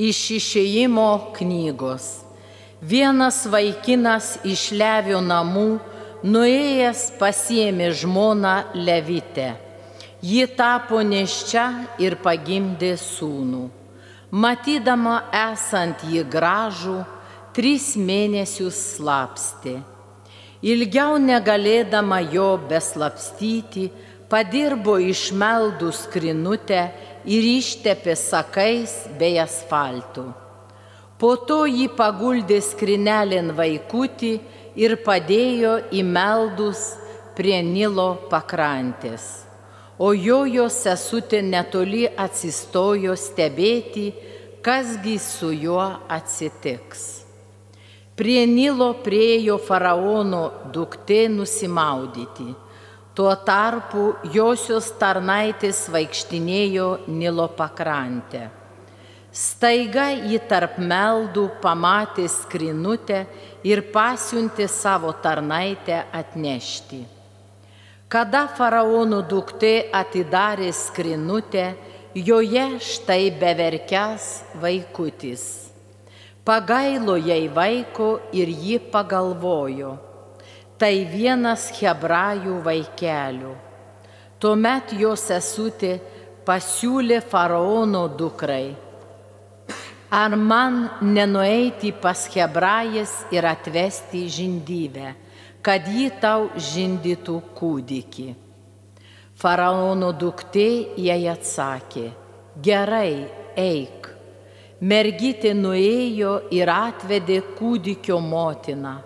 Iš išėjimo knygos. Vienas vaikinas iš Levio namų, nuėjęs pasiemė žmoną Levitę. Ji tapo neščia ir pagimdė sūnų. Matydama esant jį gražų, tris mėnesius slapsti. Ilgiau negalėdama jo beslapstyti, padirbo išmeldų skrinutę ir ištepė sakais bei asfaltu. Po to jį paguldė skrinelin vaikutį ir padėjo į meldus prie Nilo pakrantės. O jojo sesutė netoli atsistojo stebėti, kasgi su juo atsitiks. Prie Nilo priejo faraono duktė nusimaudyti Tuo tarpu josios tarnaitės vaikštinėjo Nilo pakrantę. Staiga jį tarp meldų pamatė skrinutę ir pasiuntė savo tarnaitę atnešti. Kada faraono duktė atidarė skrinutę, joje štai beverkęs vaikutis. Pagailo jai vaiko ir ji pagalvojo tai vienas hebrajų vaikelių. Tuomet jo sesutė pasiūlė faraono dukrai. Ar man nenueiti pas hebrajas ir atvesti žindyvę, kad ji tau žindytų kūdikį? Faraono duktė jai atsakė, gerai, eik. Mergytė nuėjo ir atvedė kūdikio motiną.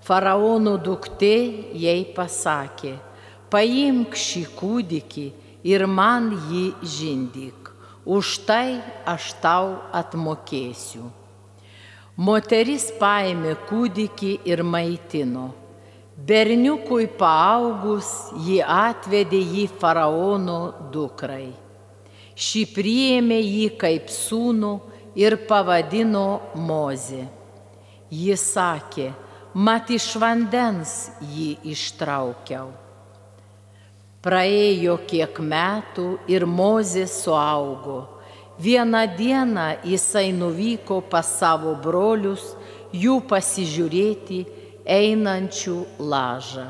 Faraono duktė jai pasakė, paimk šį kūdikį ir man jį žindyk, už tai aš tau atmokėsiu. Moteris paėmė kūdikį ir maitino. Berniukui paaugus jį atvedė jį faraono dukrai. Ši priėmė jį kaip sūnų ir pavadino Mozė. Jis sakė, mat iš vandens jį ištraukiau. Praėjo kiek metų ir Mozė suaugo. Vieną dieną jisai nuvyko pas savo brolius, jų pasižiūrėti einančių lažą.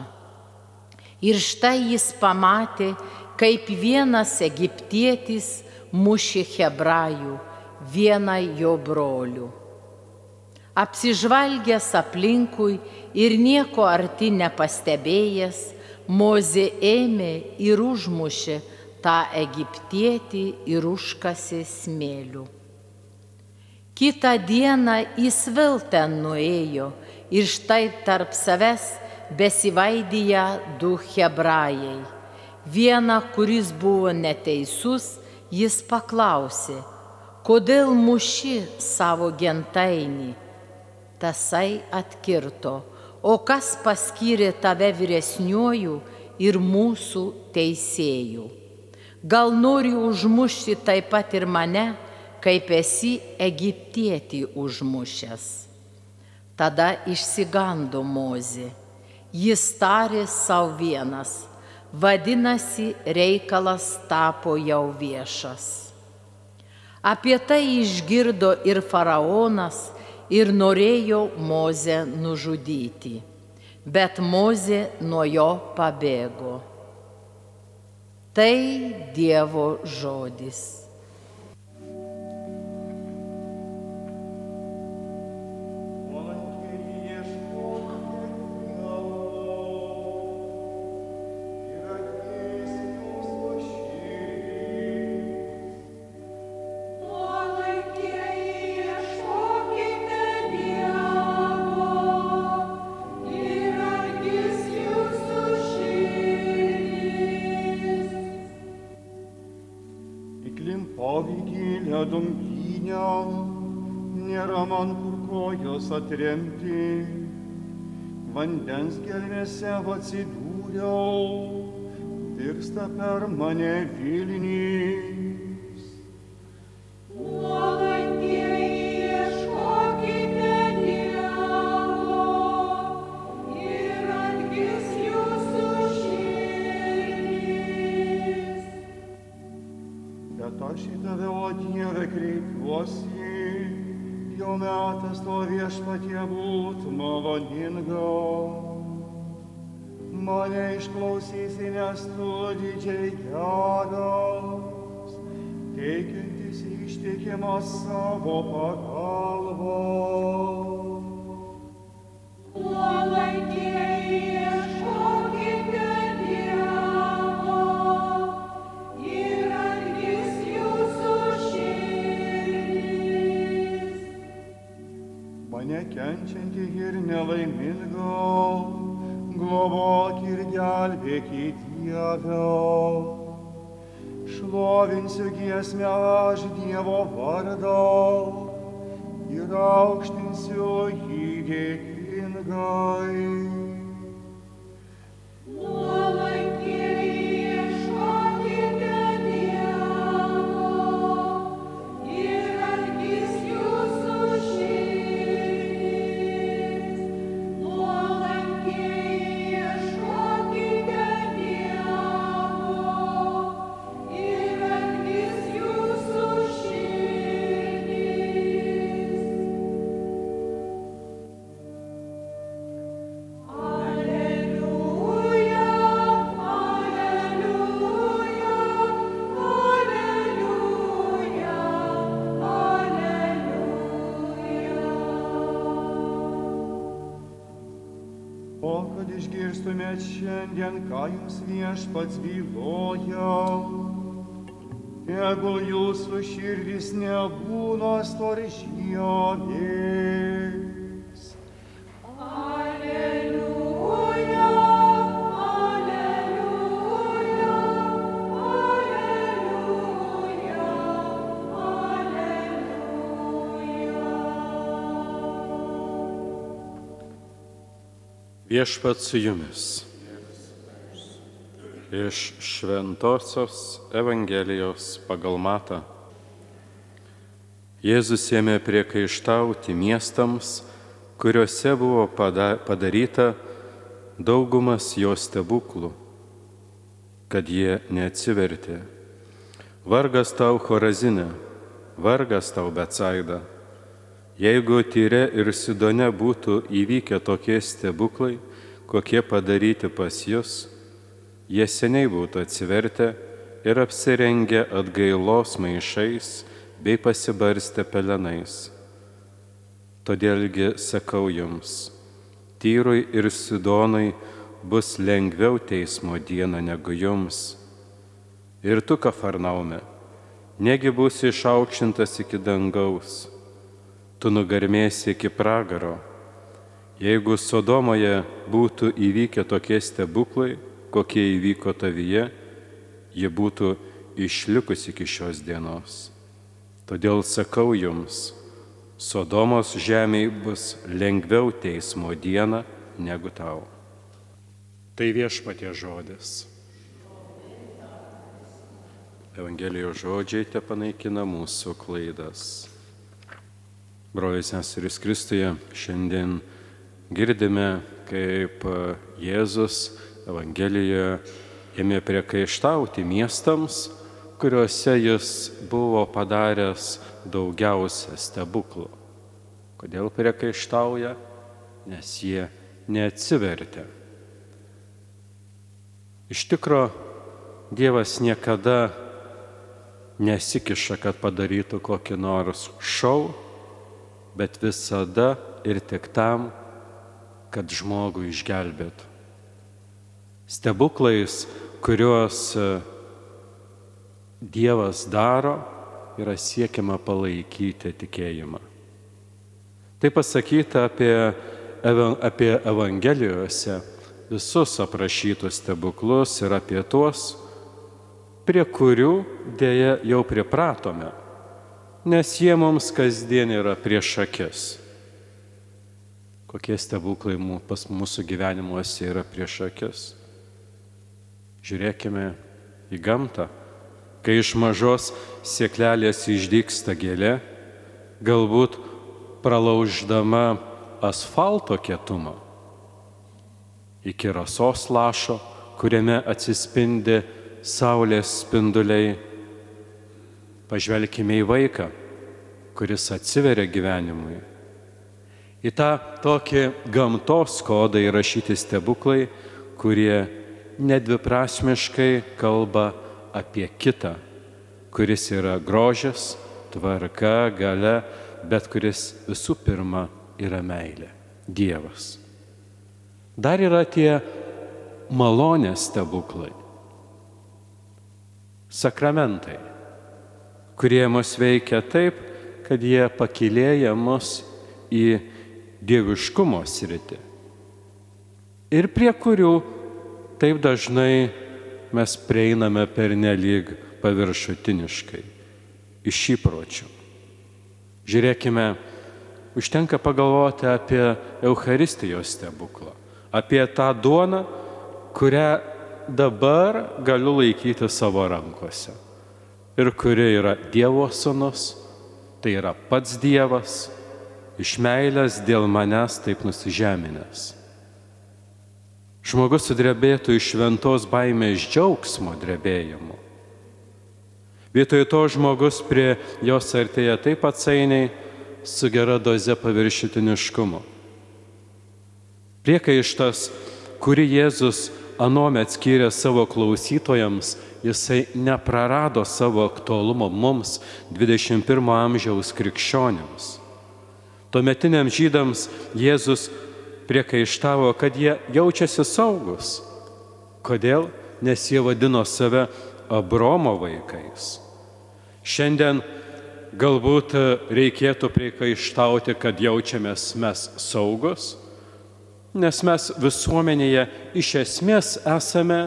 Ir štai jis pamatė, kaip vienas egiptietis mušė hebrajų, vieną jo brolių. Apsižvalgęs aplinkui ir nieko arti nepastebėjęs, Mozė ėmė ir užmušė tą egiptietį ir užkasė smėlių. Kita diena jis vėl ten nuėjo ir štai tarp savęs besivaidyja du hebrajai. Vieną, kuris buvo neteisus, jis paklausė, kodėl muši savo gentainį tasai atkirto, o kas paskyrė tave vyresniuoju ir mūsų teisėjų. Gal nori užmušti taip pat ir mane, kaip esi egiptietį užmušęs. Tada išsigando Mozė. Jis tarė savo vienas, vadinasi, reikalas tapo jau viešas. Apie tai išgirdo ir faraonas, ir norėjo Mozę nužudyti, bet Mozė nuo jo pabėgo. Tai Dievo žodis. Atremti, vandens gelmėse atsidūriau, tirsta per mane Vilnys. Nes tu didžiai geras, teikiantis ištikimas savo pagalbą. Nuolankieji ieškokite Dievo ir atgis jūsų širdis. Mane kenčianti ir nelaiminga, globok ir gelbėkit Dieve. Šlovinsiu giesmę aš Dievo vardą ir aukštinsiu jį dėkingai. Išgirstumėt šiandien, ką jums viešpats byloja, tegul jūsų širdis nebūna storžiomis. Viešpat su jumis. Iš Šventojios Evangelijos pagal Matą. Jėzus ėmė priekaištauti miestams, kuriuose buvo pada- padaryta daugumas jo stebuklų, kad jie neatsivertė. Vargas tau Horazinė, vargas tau Betsaida. Jeigu Tyre ir Sidone būtų įvykę tokie stebuklai, kokie padaryti pas jūs, jie seniai būtų atsivertę ir apsirengę atgailos maišais bei pasibarstę pelenais. Todėlgi sakau jums, Tyrui ir Sidonui bus lengviau teismo diena negu jums. Ir tu, Kafarnaume, negi būsi išaukštintas iki dangaus, tu nugarmėsi iki pragaro. Jeigu Sodomoje būtų įvykę tokie stebuklai, kokie įvyko tavyje, ji būtų išlikusi iki šios dienos. Todėl sakau jums, Sodomos žemėje bus lengviau teismo diena negu tau. Tai viešpatie žodis. Evangelijos žodžiai te panaikina mūsų klaidas. Brolis seserys Kristuje, šiandien girdime, kaip Jėzus Evangelijoje ėmė priekaištauti miestams, kuriuose jis buvo padaręs daugiausia stebuklų. Kodėl priekaištauja? Nes jie neatsivertė. Iš tikro, Dievas niekada nesikiša, kad padarytų kokį nors šau, bet visada ir tik tam, kad žmogų išgelbėtų. Stebuklais, kuriuos e, Dievas daro, yra siekiama palaikyti tikėjimą. Tai pasakyta apie, apie Evangelijose visus aprašytus stebuklus ir apie tuos, prie kurių dėja jau pripratome, nes jie mums kasdien yra prieš akis. Kokie stebuklai pas mūsų gyvenimuose yra prieš akis. Žiūrėkime į gamtą. Kai iš mažos sėklelės išdyksta gėlė, galbūt pralauždama asfalto kietumą iki rasos lašo, kuriame atsispindi saulės spinduliai. Pažvelkime į vaiką. kuris atsiveria gyvenimui. Į tą tokį gamtos kodą įrašyti stebuklai, kurie nedviprasmiškai kalba apie kitą, kuris yra grožis, tvarka, gale, bet kuris visų pirma yra meilė - Dievas. Dar yra tie malonės stebuklai, sakramentai, kurie mus veikia taip, kad jie pakilėja mus į dieviškumo sritį. Ir prie kurių taip dažnai mes prieiname per nelik paviršutiniškai, iš įpročių. Žiūrėkime, užtenka pagalvoti apie Eucharistijos stebuklą, apie tą duoną, kurią dabar galiu laikyti savo rankose. Ir kuri yra Dievo sunus, tai yra pats Dievas, iš meilės dėl manęs taip nusižeminęs. Žmogus sudrebėtų iš šventos baimės džiaugsmo drebėjimu. Vietoj to žmogus prie jos artėja taip atsainiai su gera doze paviršitiniškumo. Priekaištas, kurį Jėzus anuomet skyrė savo klausytojams, jisai neprarado savo aktualumo mums 21 amžiaus krikščionėms. Tuometiniams žydams Jėzus priekaištavo, kad jie jaučiasi saugus. Kodėl? Nes jie vadino save Abromo vaikais. Šiandien galbūt reikėtų priekaištauti, kad jaučiamės mes saugus, nes mes visuomenėje iš esmės esame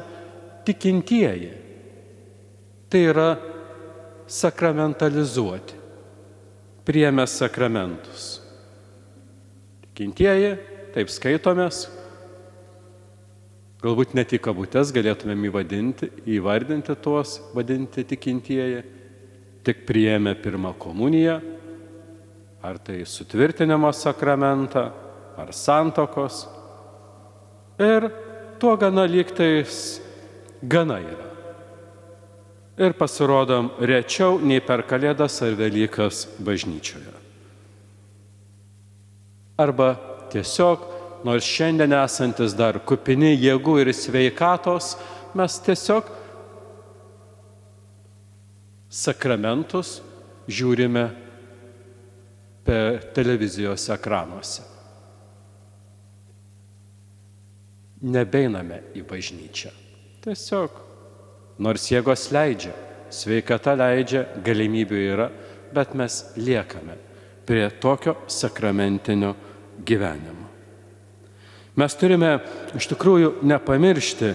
tikintieji. Tai yra sakramentalizuoti, priemę sakramentus. Tikintieji, taip skaitomės, galbūt net į kabutes galėtumėm įvadinti, įvardinti tuos, vadinti tikintieji, tik priėmė pirmą komuniją, ar tai sutvirtinimo sakramentą, ar santokos. Ir tuo gana lygtais gana yra. Ir pasirodom rečiau nei per Kalėdas ar Velykas bažnyčioje. Arba tiesiog, nors šiandien esantis dar kupini jėgų ir sveikatos, mes tiesiog sakramentus žiūrime per televizijos ekranuose. Nebeiname į bažnyčią. Tiesiog, nors jėgos leidžia, sveikata leidžia, galimybių yra, bet mes liekame prie tokio sakramentinio gyvenimo. Mes turime iš tikrųjų nepamiršti,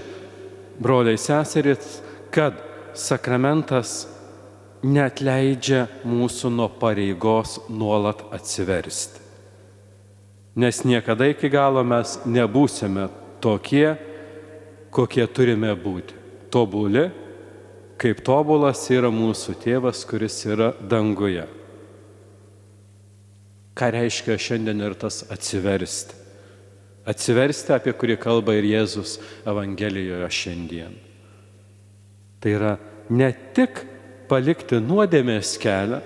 broliai seserys, kad sakramentas netleidžia mūsų nuo pareigos nuolat atsiversti. Nes niekada iki galo mes nebūsime tokie, kokie turime būti. Tobuli, kaip tobulas yra mūsų tėvas, kuris yra danguje. Ką reiškia šiandien ir tas atsiversti? Atsiversti, apie kurį kalba ir Jėzus Evangelijoje šiandien. Tai yra ne tik palikti nuodėmės kelią,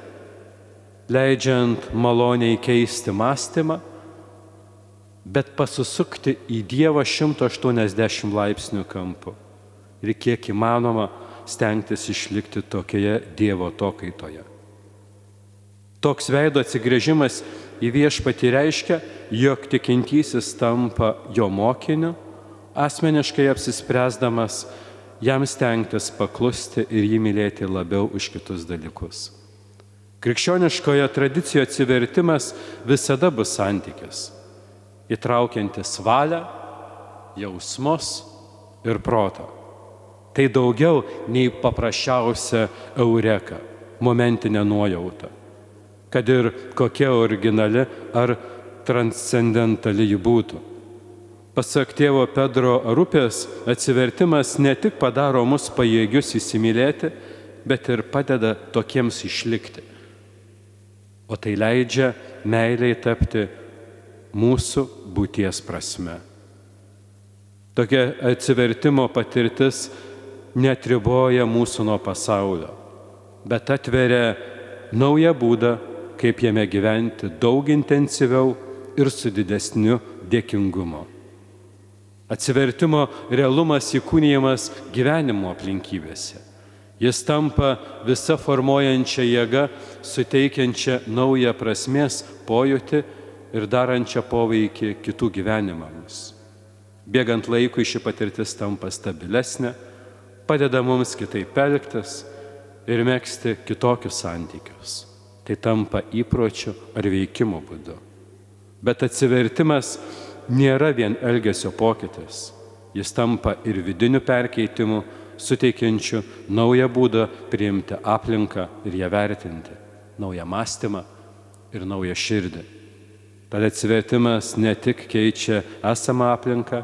leidžiant maloniai keisti mąstymą, bet pasisukti į Dievą 180 laipsnių kampu ir kiek įmanoma stengtis išlikti tokioje Dievo tokaitoje. Toks veido atsigrėžimas į viešpatį reiškia, jog tikintysis tampa jo mokiniu, asmeniškai apsispręsdamas jam stengtis paklusti ir jį mylėti labiau už kitus dalykus. Krikščioniškoje tradicijoje atsivertimas visada bus santykis, įtraukiantis valią, jausmus ir protą. Tai daugiau nei paprasčiausia eureka, momentinė nuojauta kad ir kokia originali ar transcendentali ji būtų. Pasak tėvo Pedro Rupės, atsivertimas ne tik padaro mus pajėgius įsimylėti, bet ir padeda tokiems išlikti. O tai leidžia meiliai tapti mūsų būties prasme. Tokia atsivertimo patirtis netriboja mūsų nuo pasaulio, bet atveria naują būdą kaip jame gyventi daug intensyviau ir su didesniu dėkingumu. Atsivertimo realumas įkūnyjamas gyvenimo aplinkybėse. Jis tampa visa formuojančia jėga, suteikiančia naują prasmės pojūtį ir darančia poveikį kitų gyvenimams. Bėgant laikui ši patirtis tampa stabilesnė, padeda mums kitaip elgtis ir mėgsti kitokius santykius. Tai tampa įpročiu ar veikimo būdu. Bet atsivertimas nėra vien elgesio pokytis. Jis tampa ir vidiniu perkeitimu, suteikiančiu naują būdą priimti aplinką ir ją vertinti, naują mąstymą ir naują širdį. Tad atsivertimas ne tik keičia esamą aplinką,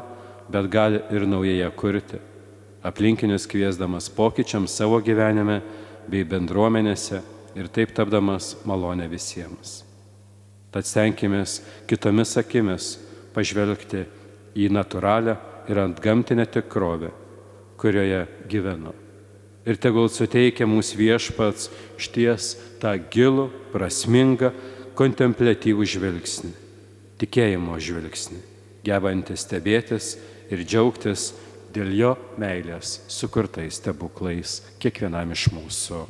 bet gali ir naujai ją kurti, aplinkinius kviesdamas pokyčiams savo gyvenime bei bendruomenėse ir taip tapdamas malonę visiems. Tad stenkimės kitomis akimis pažvelgti į natūralią ir ant gamtinę tikrovę, kurioje gyvenu. Ir tegul suteikia mūsų viešpats šties tą gilų, prasmingą, kontemplatyvų žvilgsnį, tikėjimo žvilgsnį, gebantį stebėtis ir džiaugtis dėl jo meilės sukurtais stebuklais kiekvienam iš mūsų.